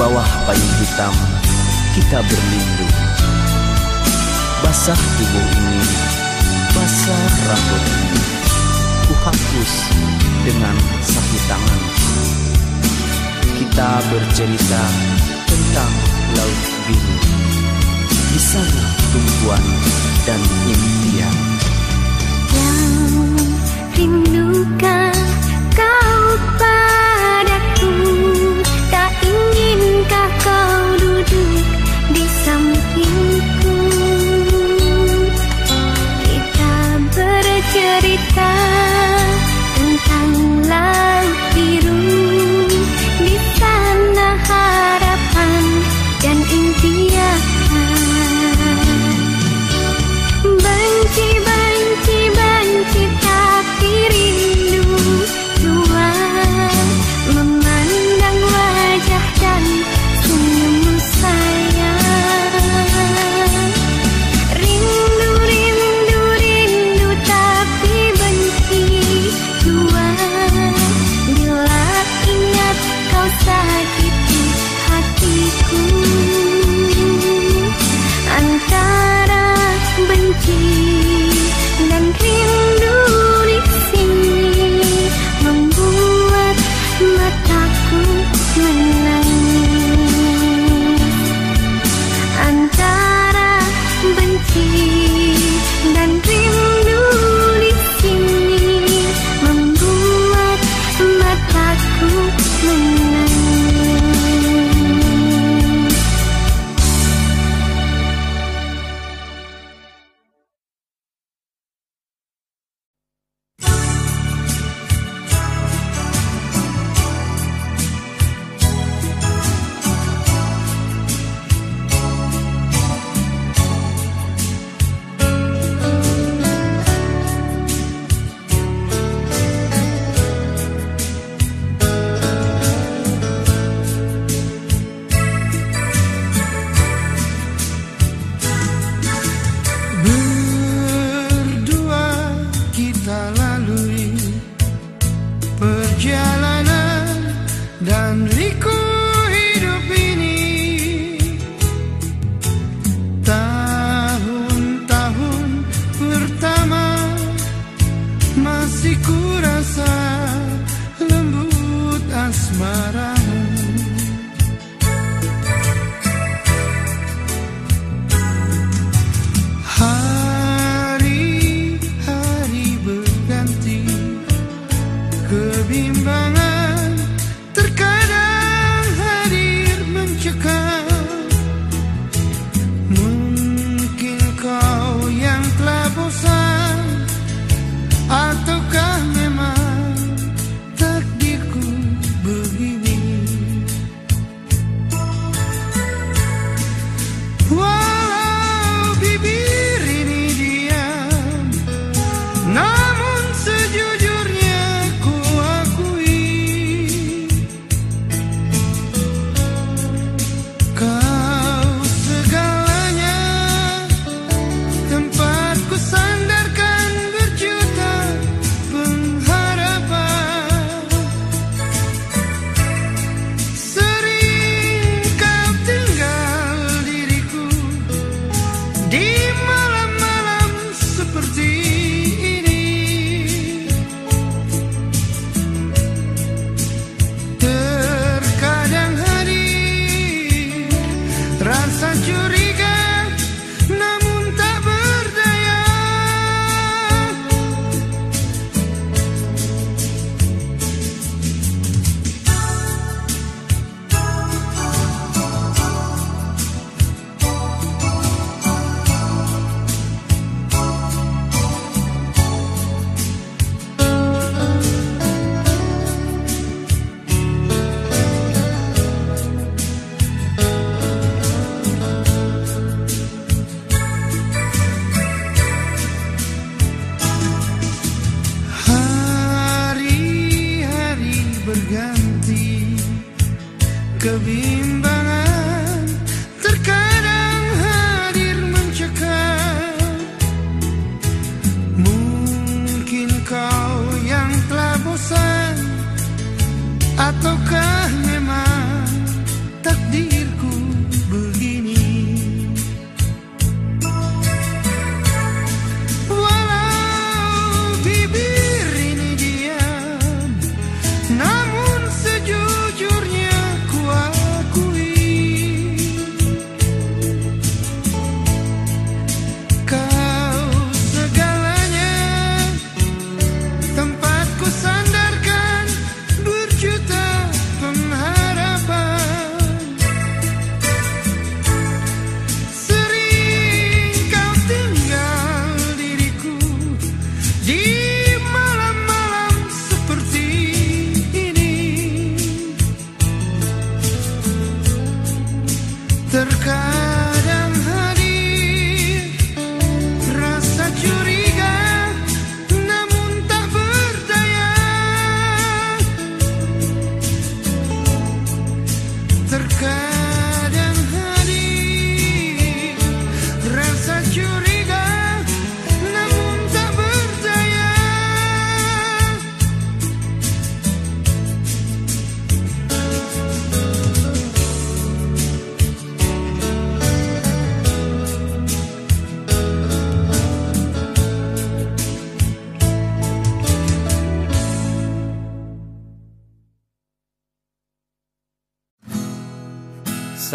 bawah payung hitam kita berlindung. Basah tubuh ini, basah rambut ini. Kuhapus dengan satu tangan. Kita bercerita tentang laut biru. Di sana tumbuhan dan impian. Yang rindukan kau tak.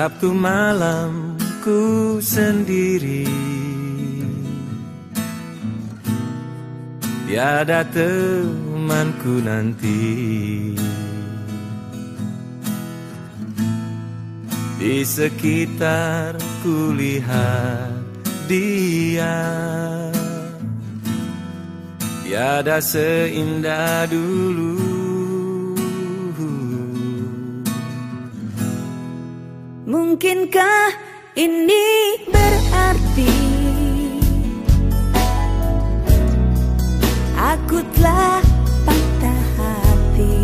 Sabtu malam ku sendiri. Tiada temanku nanti. Di sekitar kulihat dia. Tiada seindah dulu Mungkinkah ini berarti Aku telah patah hati?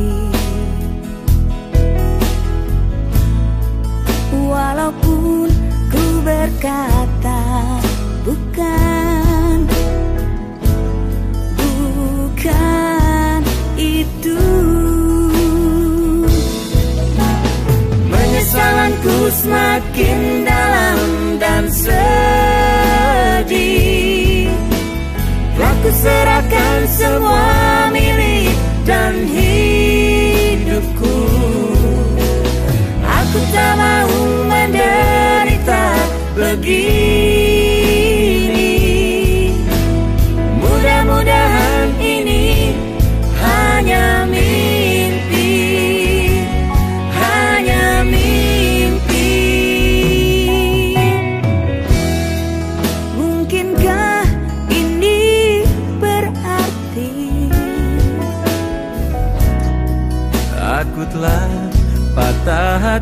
Walaupun ku berkata bukan Kekesalanku semakin dalam dan sedih. Telah serahkan semua milik dan hidupku. Aku tak mau menderita begini patah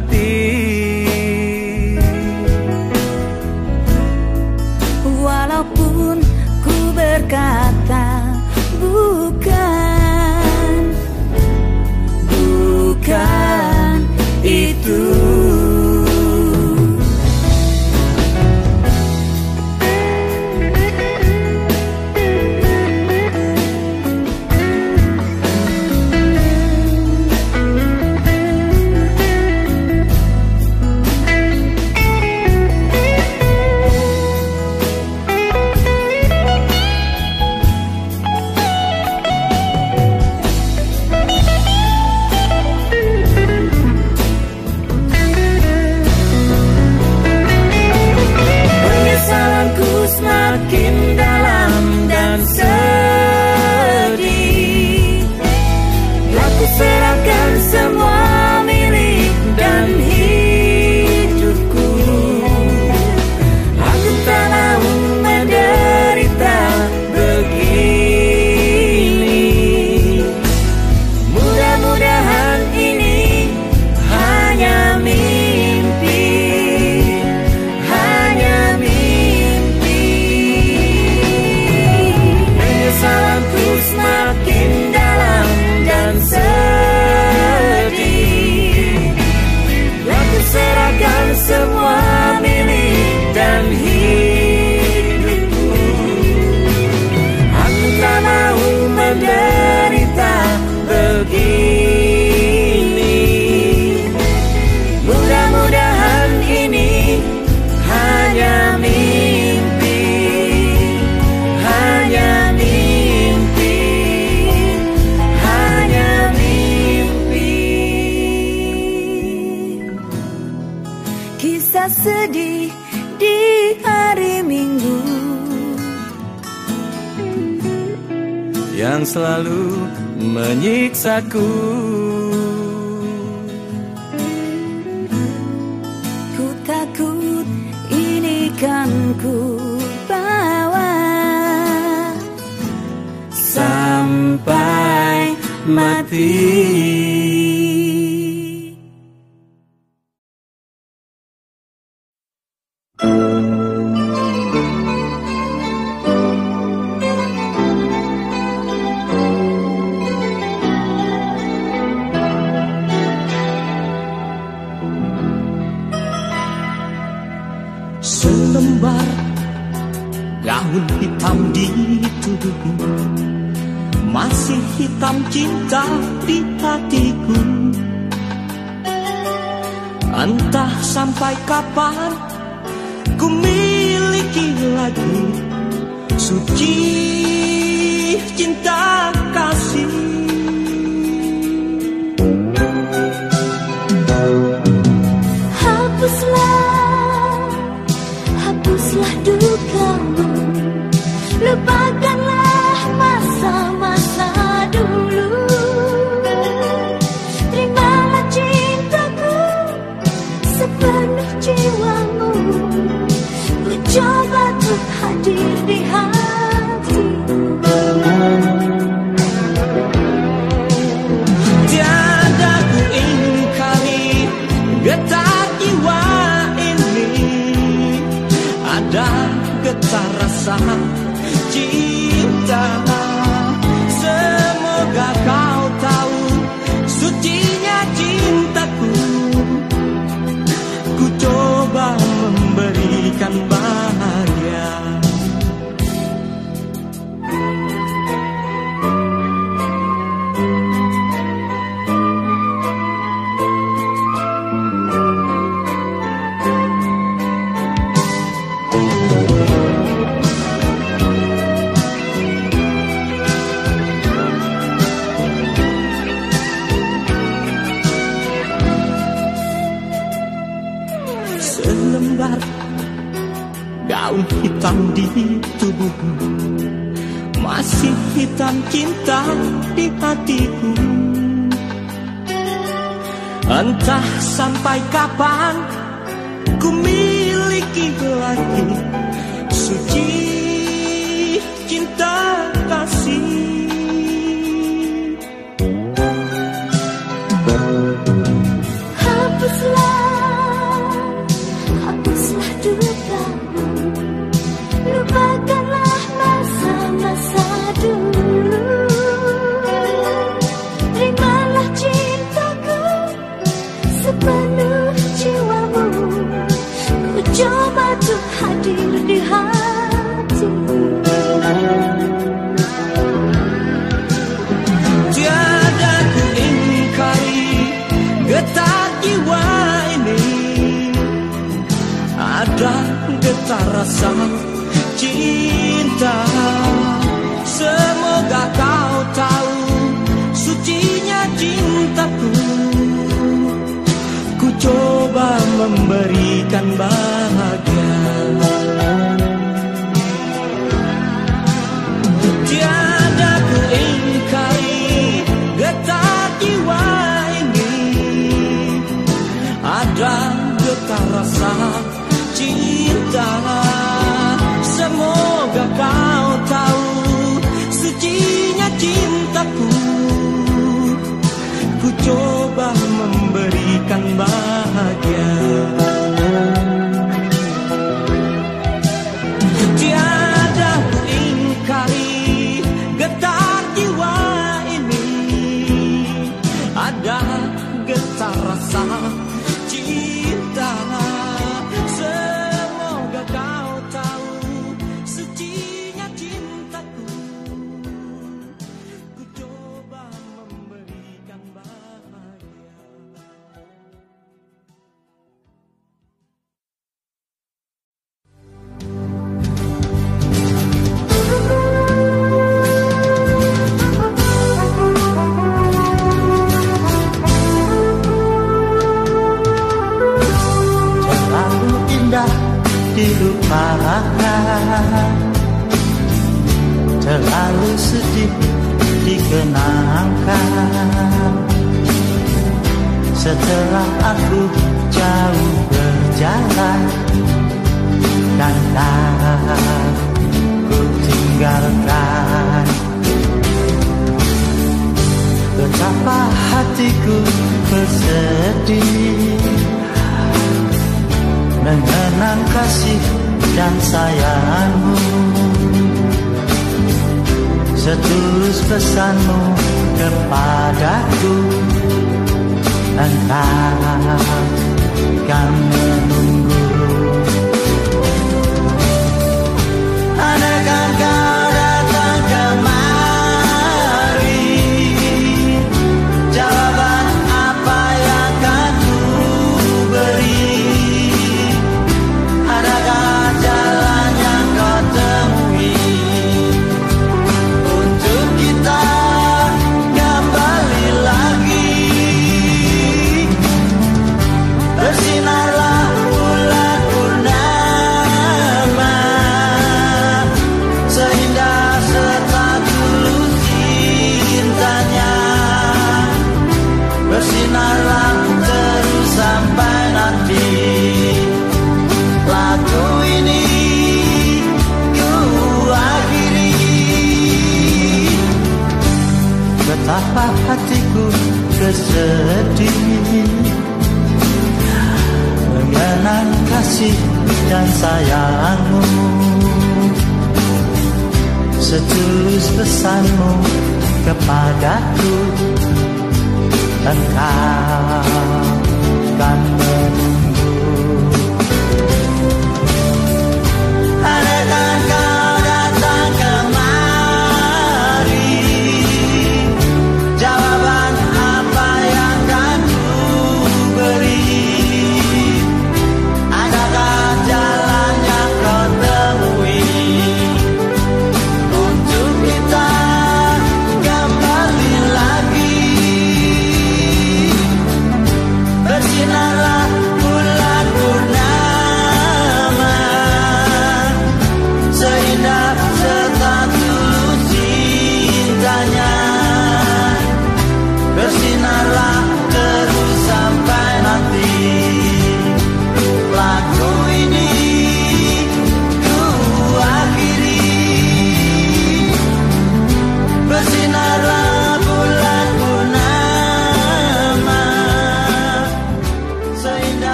cinta. Semoga kau tahu Sucinya cintaku. Ku coba memberikan baik pesanmu kepadaku Engkau kan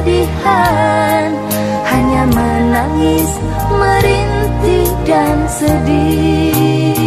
kesedihan. Hanya menangis, merintih dan sedih.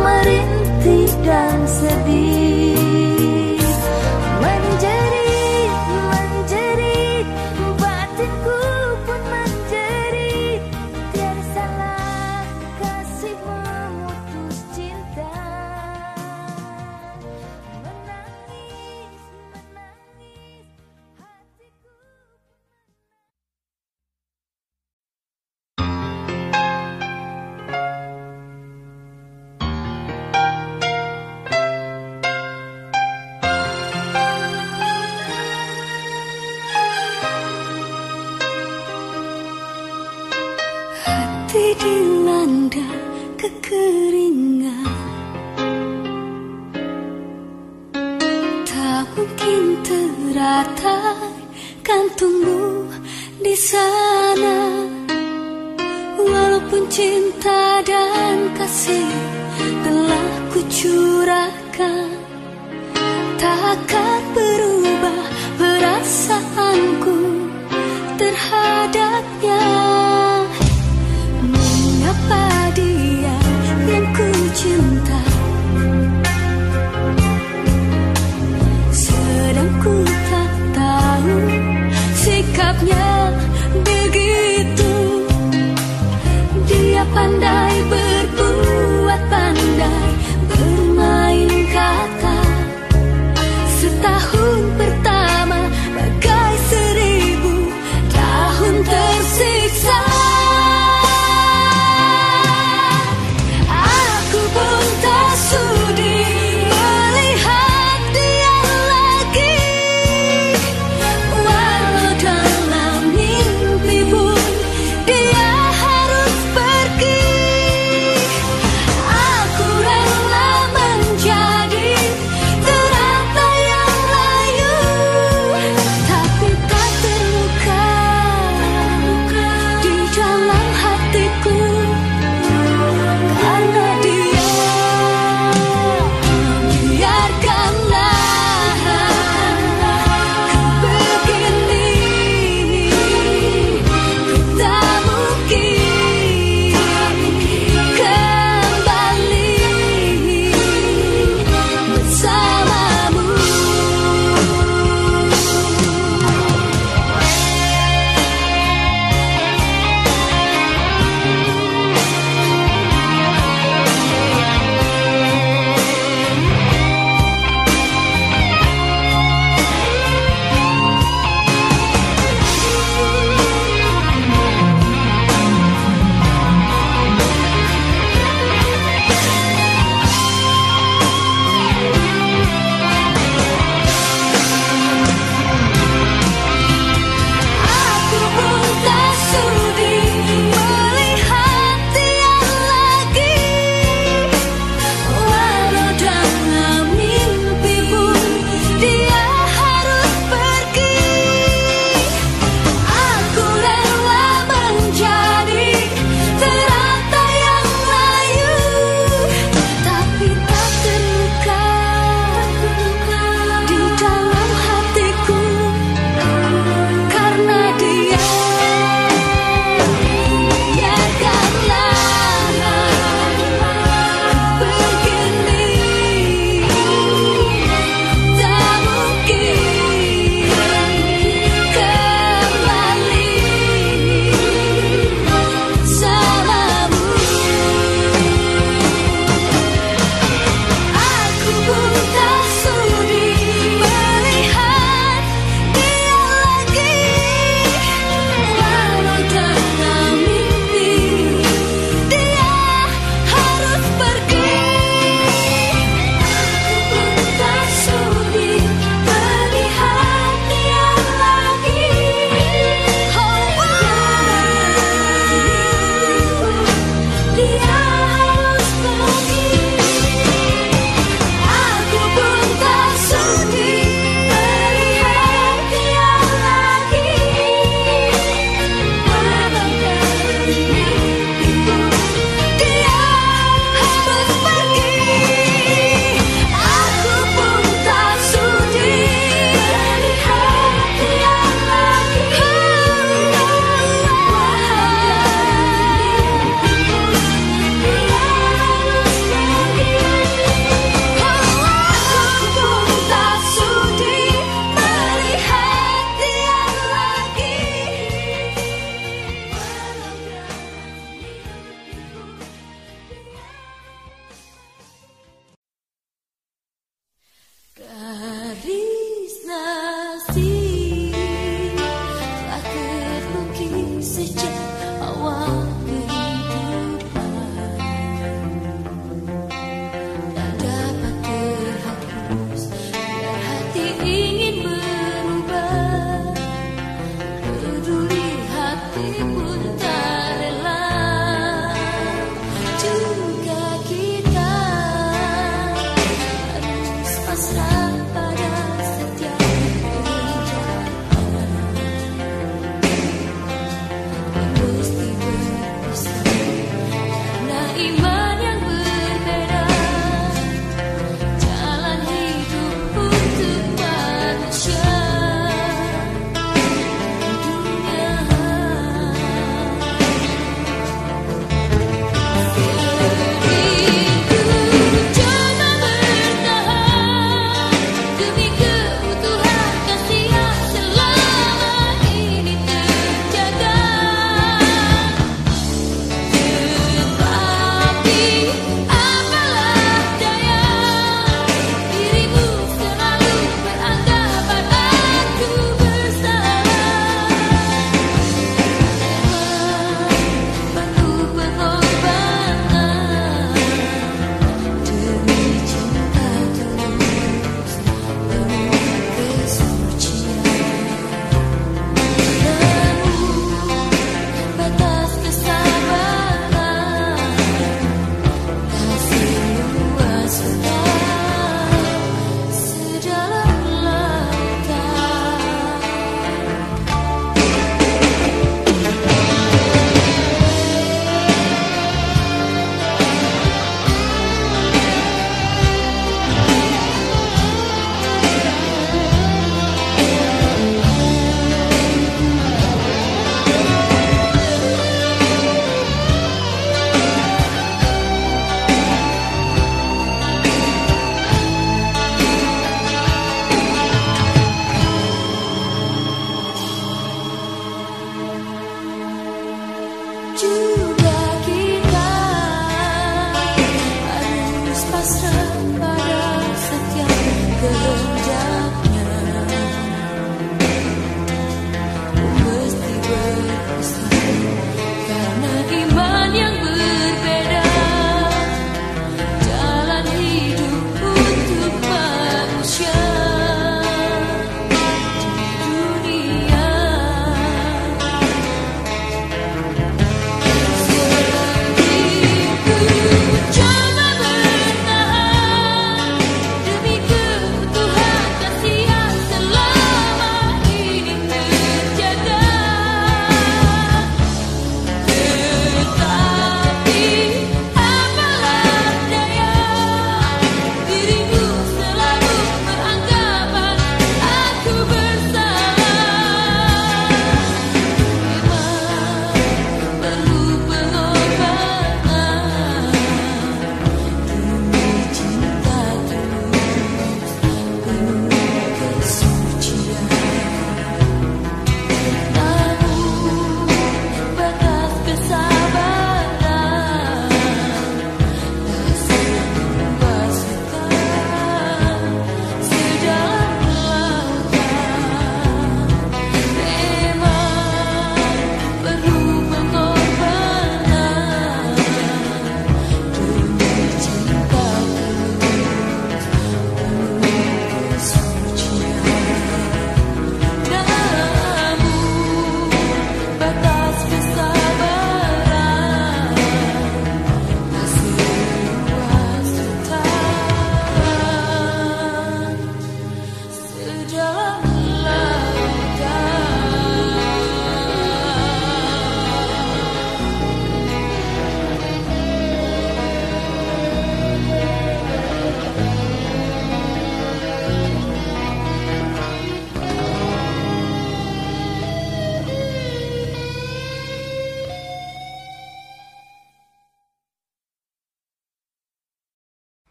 merintih dan sedih.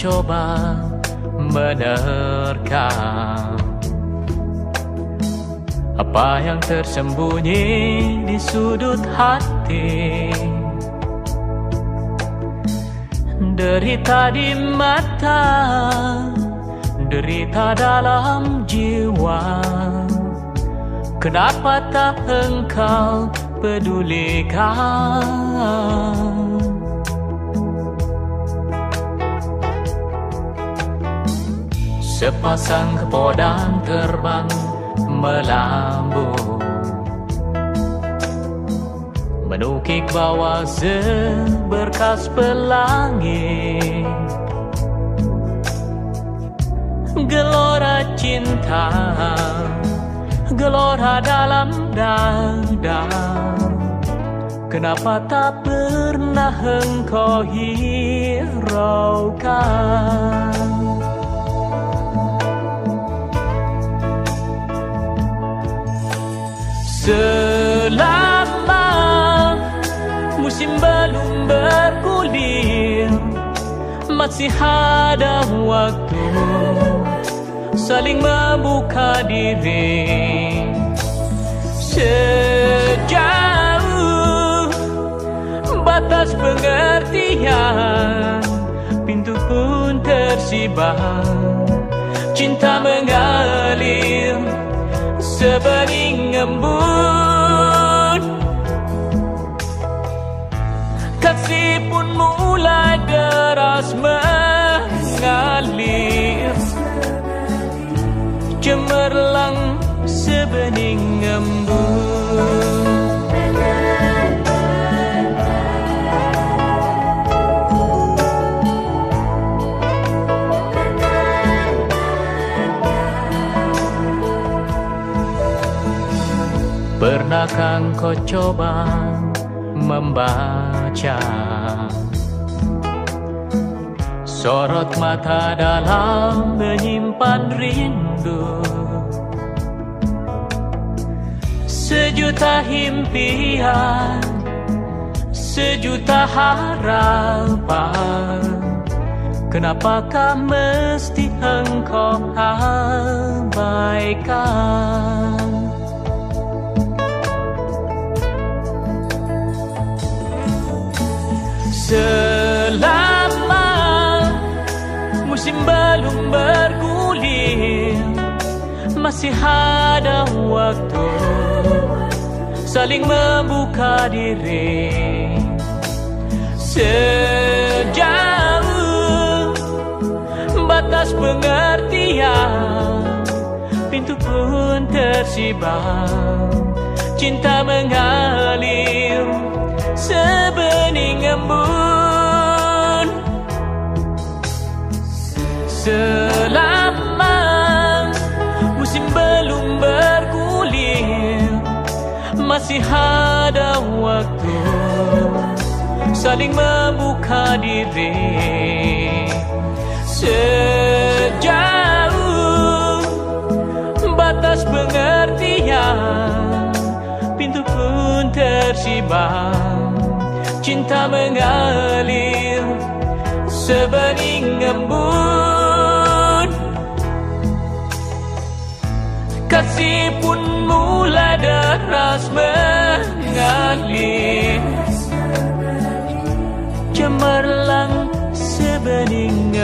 Coba menerkam. Apa yang tersembunyi di sudut hati? Derita di mata Derita dalam jiwa. Kenapa tak engkau pedulikan Sepasang kepodang terbang melambung. Menukik bawah seberkas pelangi Gelora cinta Gelora dalam dada. Kenapa tak pernah engkau hiraukan Selama musim belum bergulir Masih ada waktu saling membuka diri. Sejauh batas pengertian Pintu pun tersibak Cinta mengalir sebening embun Kasih pun mulai deras mengalir. Cemerlang sebening embun Pernahkah kau coba membaca. Sorot mata dalam menyimpan rindu. Sejuta impian Sejuta harapan. Kenapakah mesti engkau abaikan Selama musim belum bergulir Masih ada waktu Saling membuka diri. Sejauh batas pengertian Pintu pun tersibak Cinta mengalir sebening embun Selama musim belum bergulir Masih ada waktu saling membuka diri. Sejauh batas pengertian Pintu pun tersibak Cinta mengalir sebening embun Kasih pun mulai deras mengalir Cemerlang sebening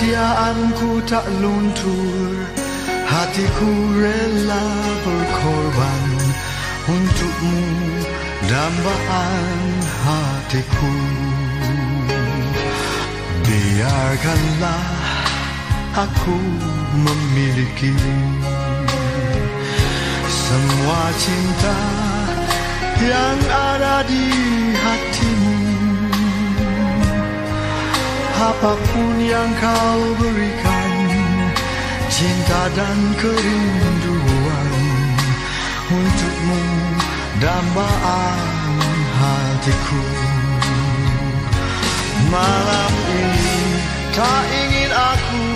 kesetiaanku tak luntur. Hatiku rela berkorban untukmu dambaan hatiku. Biarkanlah aku memiliki semua cinta yang ada di hatimu apa pun yang kau berikan cinta dan kerinduan untukmu dambaan hatiku. Malam ini tak ingin aku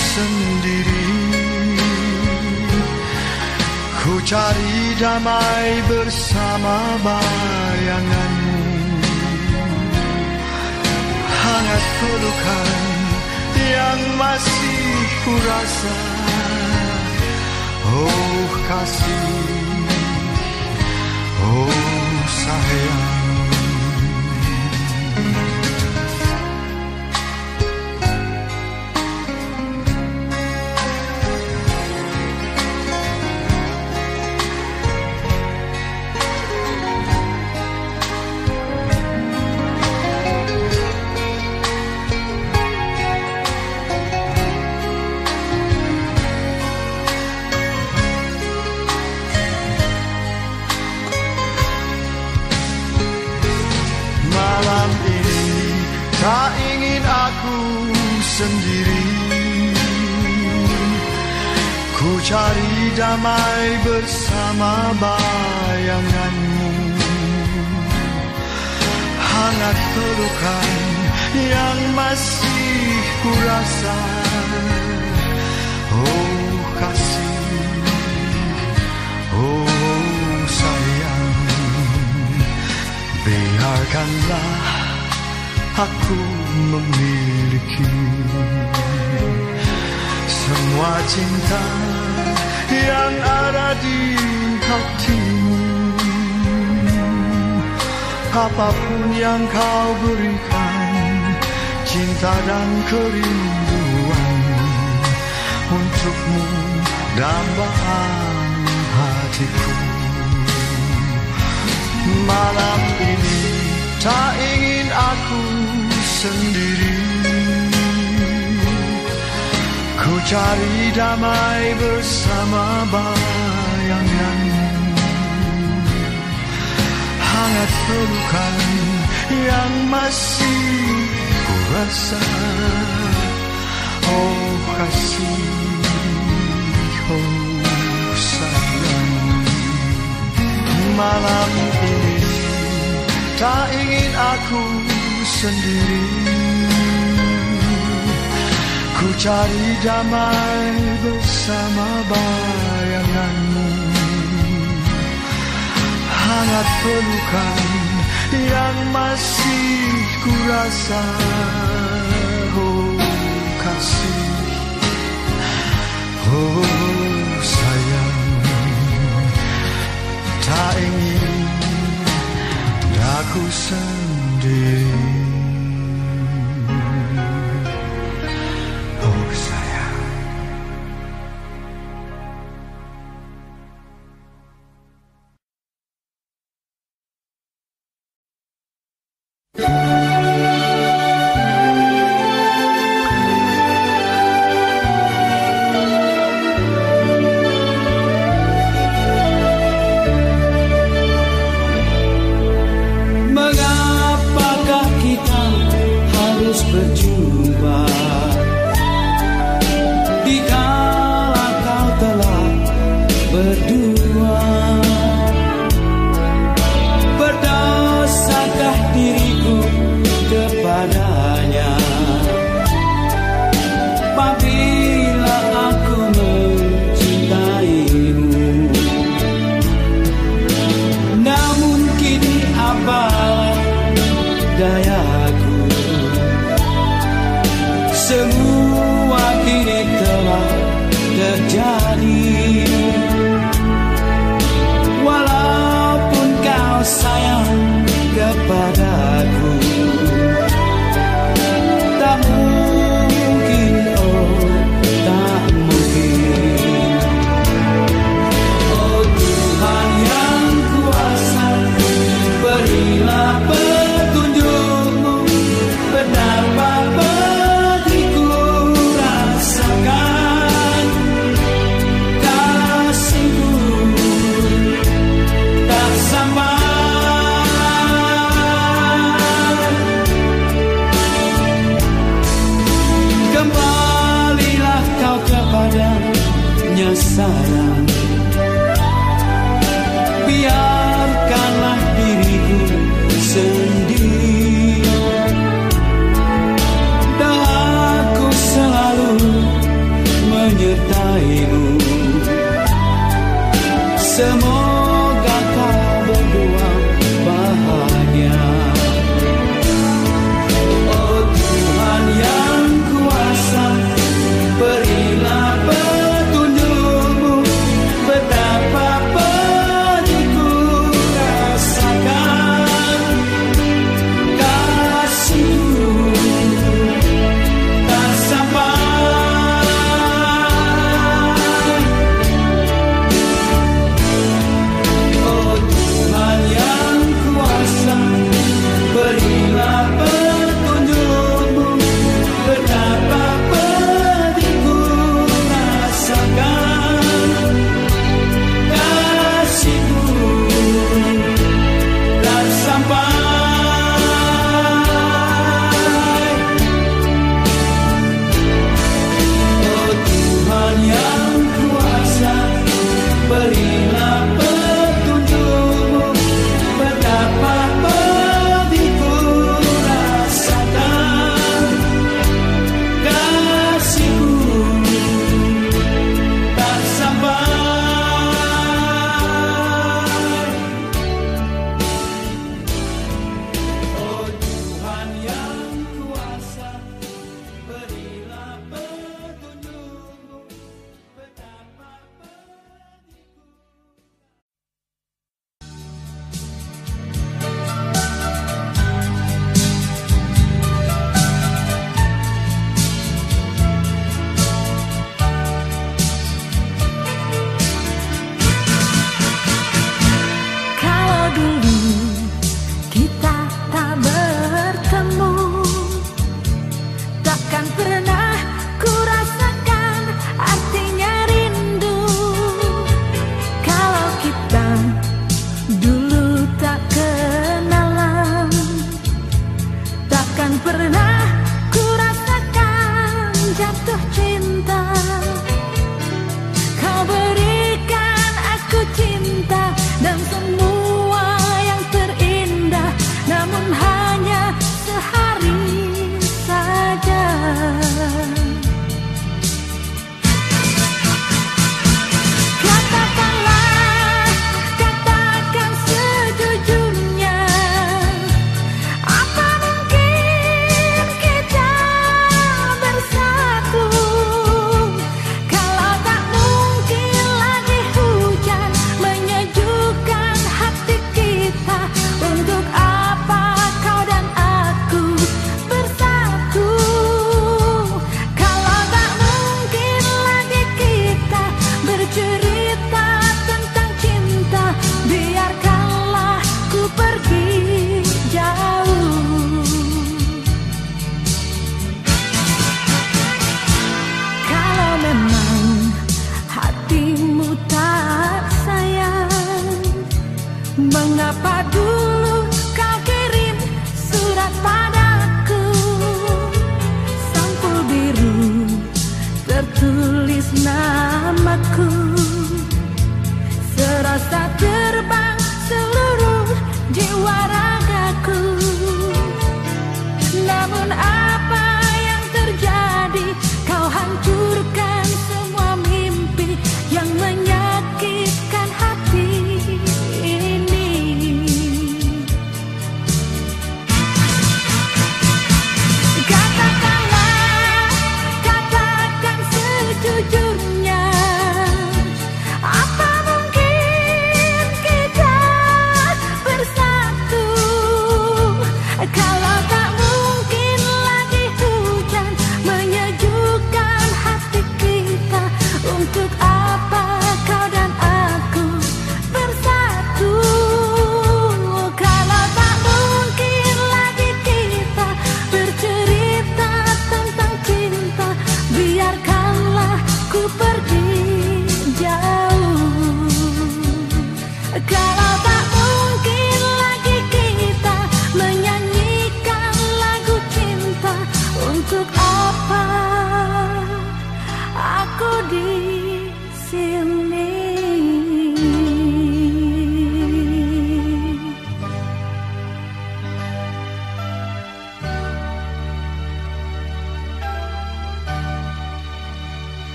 sendiri. Ku cari damai bersama bayanganmu Hangat pelukan yang masih ku rasa Oh kasih, oh sayang bersama bayanganmu. Hangat pelukan yang masih ku rasa Oh kasih, oh sayang. Biarkanlah aku memiliki semua cinta yang ada di hatimu. Apa pun yang kau berikan, cinta dan kerinduan untukmu dambaan hatiku. Malam ini tak ingin aku sendiri Ku cari damai bersama bayanganmu Hangat pelukan yang masih ku rasa Oh kasih, oh sayang. Malam ini tak ingin aku sendiri. Ku cari damai bersama bayanganmu Hangat pelukan yang masih ku rasa Oh kasih, oh sayang. Tak ingin aku sendiri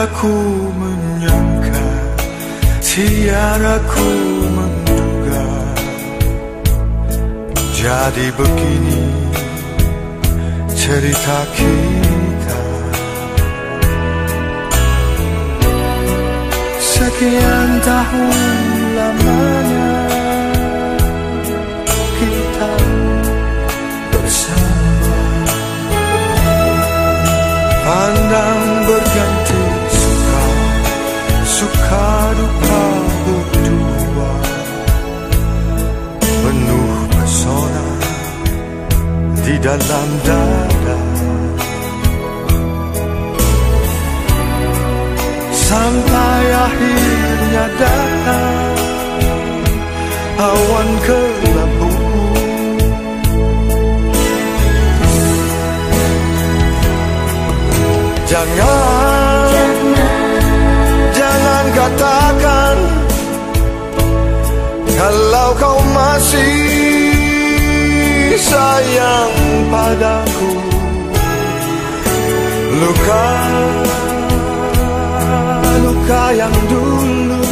Tiada ku menyangka Tiada ku menduga. Jadi begini cerita kita. Sekian tahun lamanya dalam dada Sampai akhirnya datang Awan kelabu Jangan, jangan katakan Kalau kau masih sayang padaku. Luka, luka yang dulu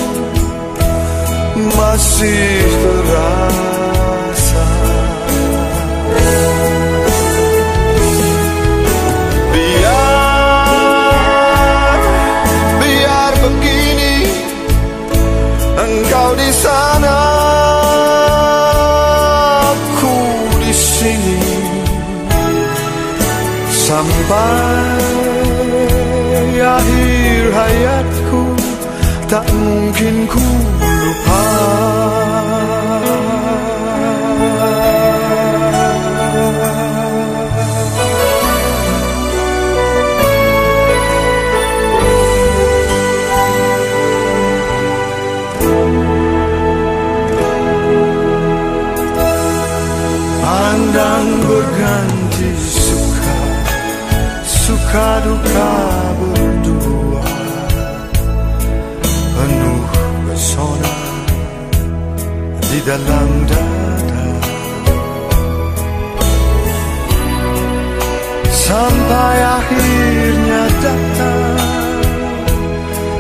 Masih terasa. Biar, biar begini Engkau di sana, Sampai akhir hayatku Tak mungkin ku lupa Suka duka berdua. Penuh pesona Di dalam dada. Sampai akhirnya datang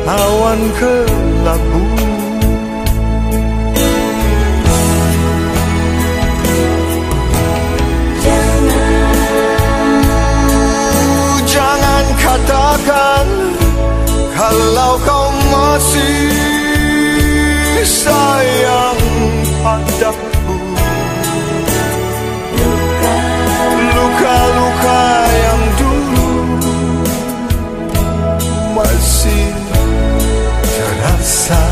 Awan kelabu katakan Kalau kau masih sayang padaku. Luka-luka yang dulu masih terasa.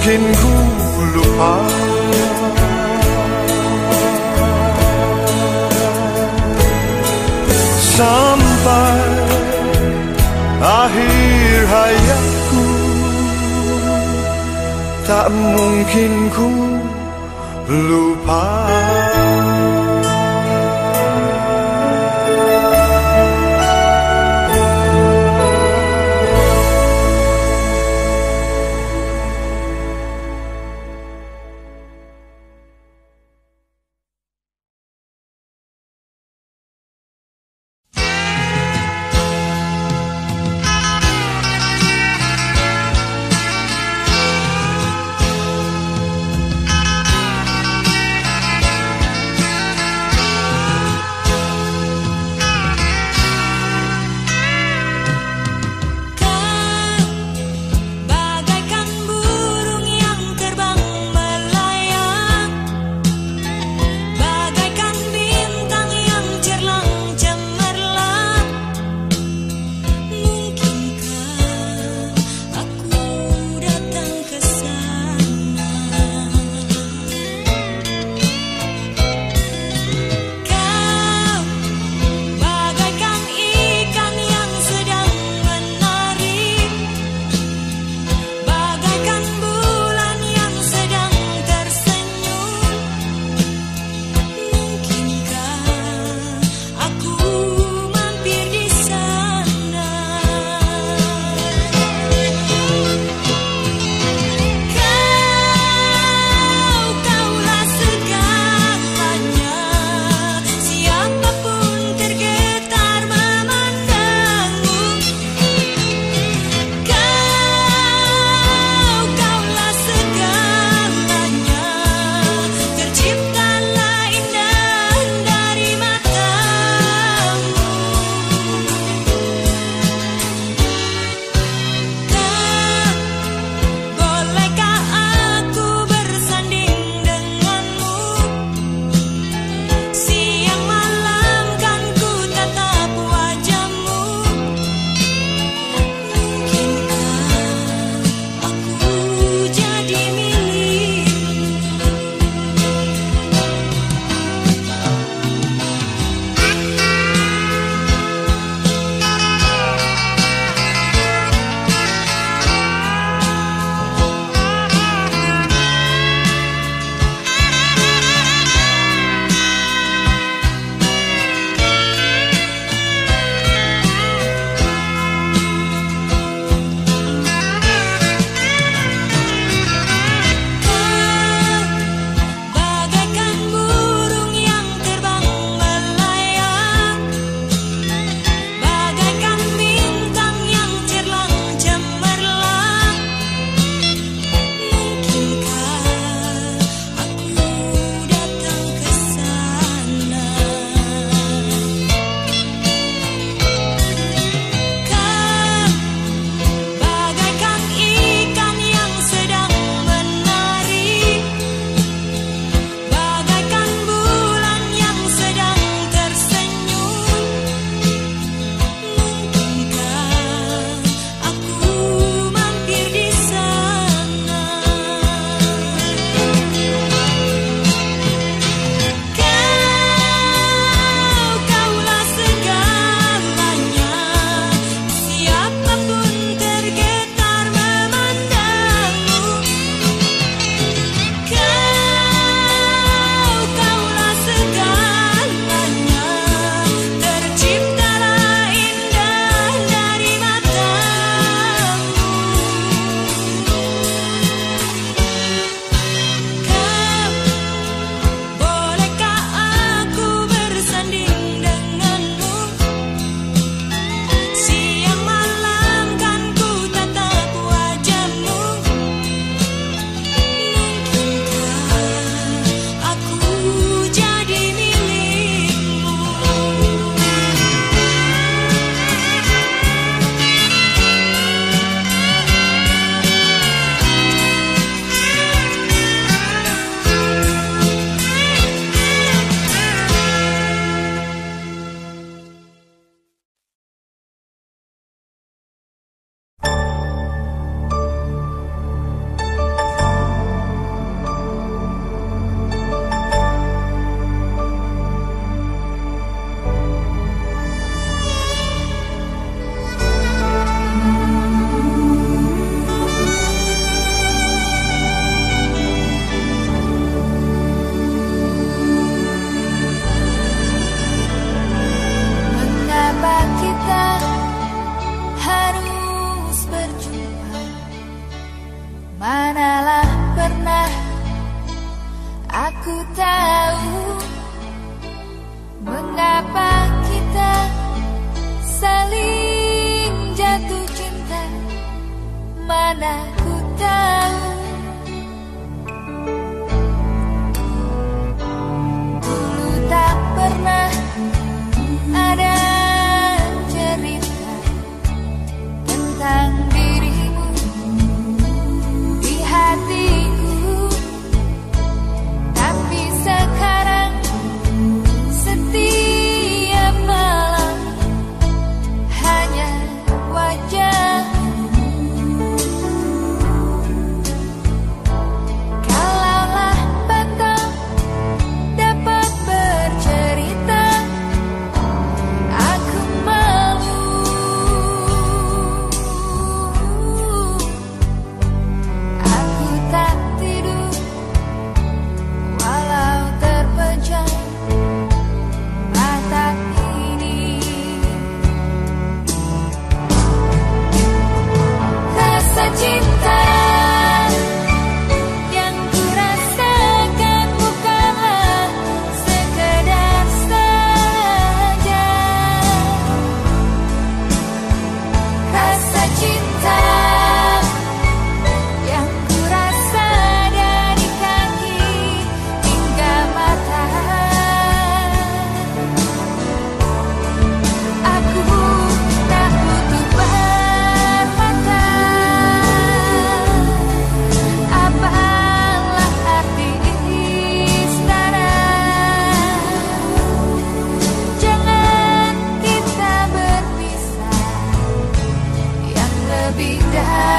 Mungkin ku lupa Sampai akhir hayatku Tak mungkin ku lupa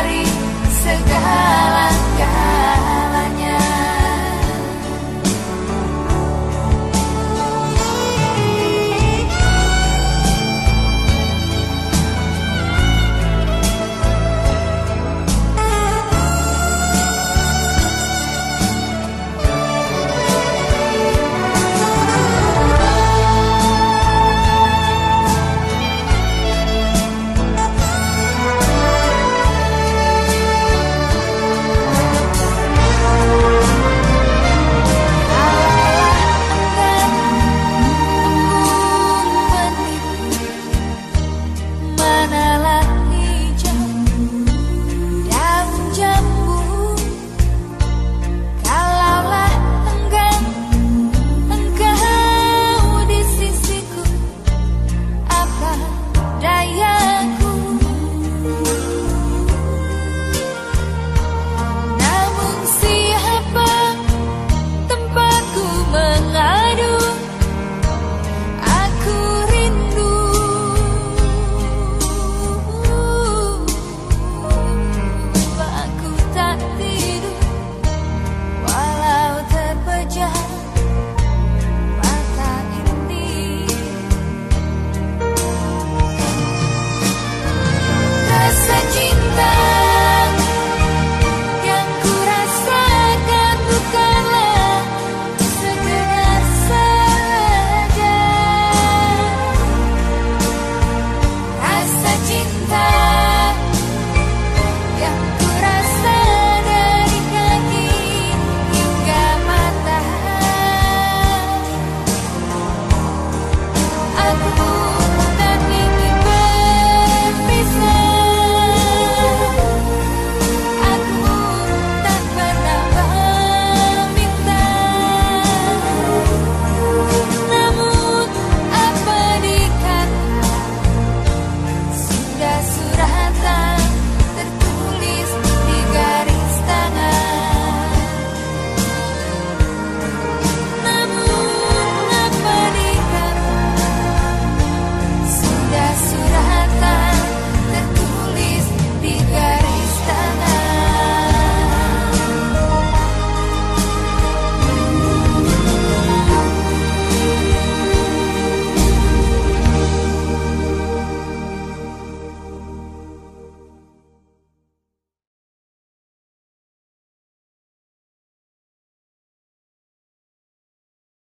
dari segala kasih.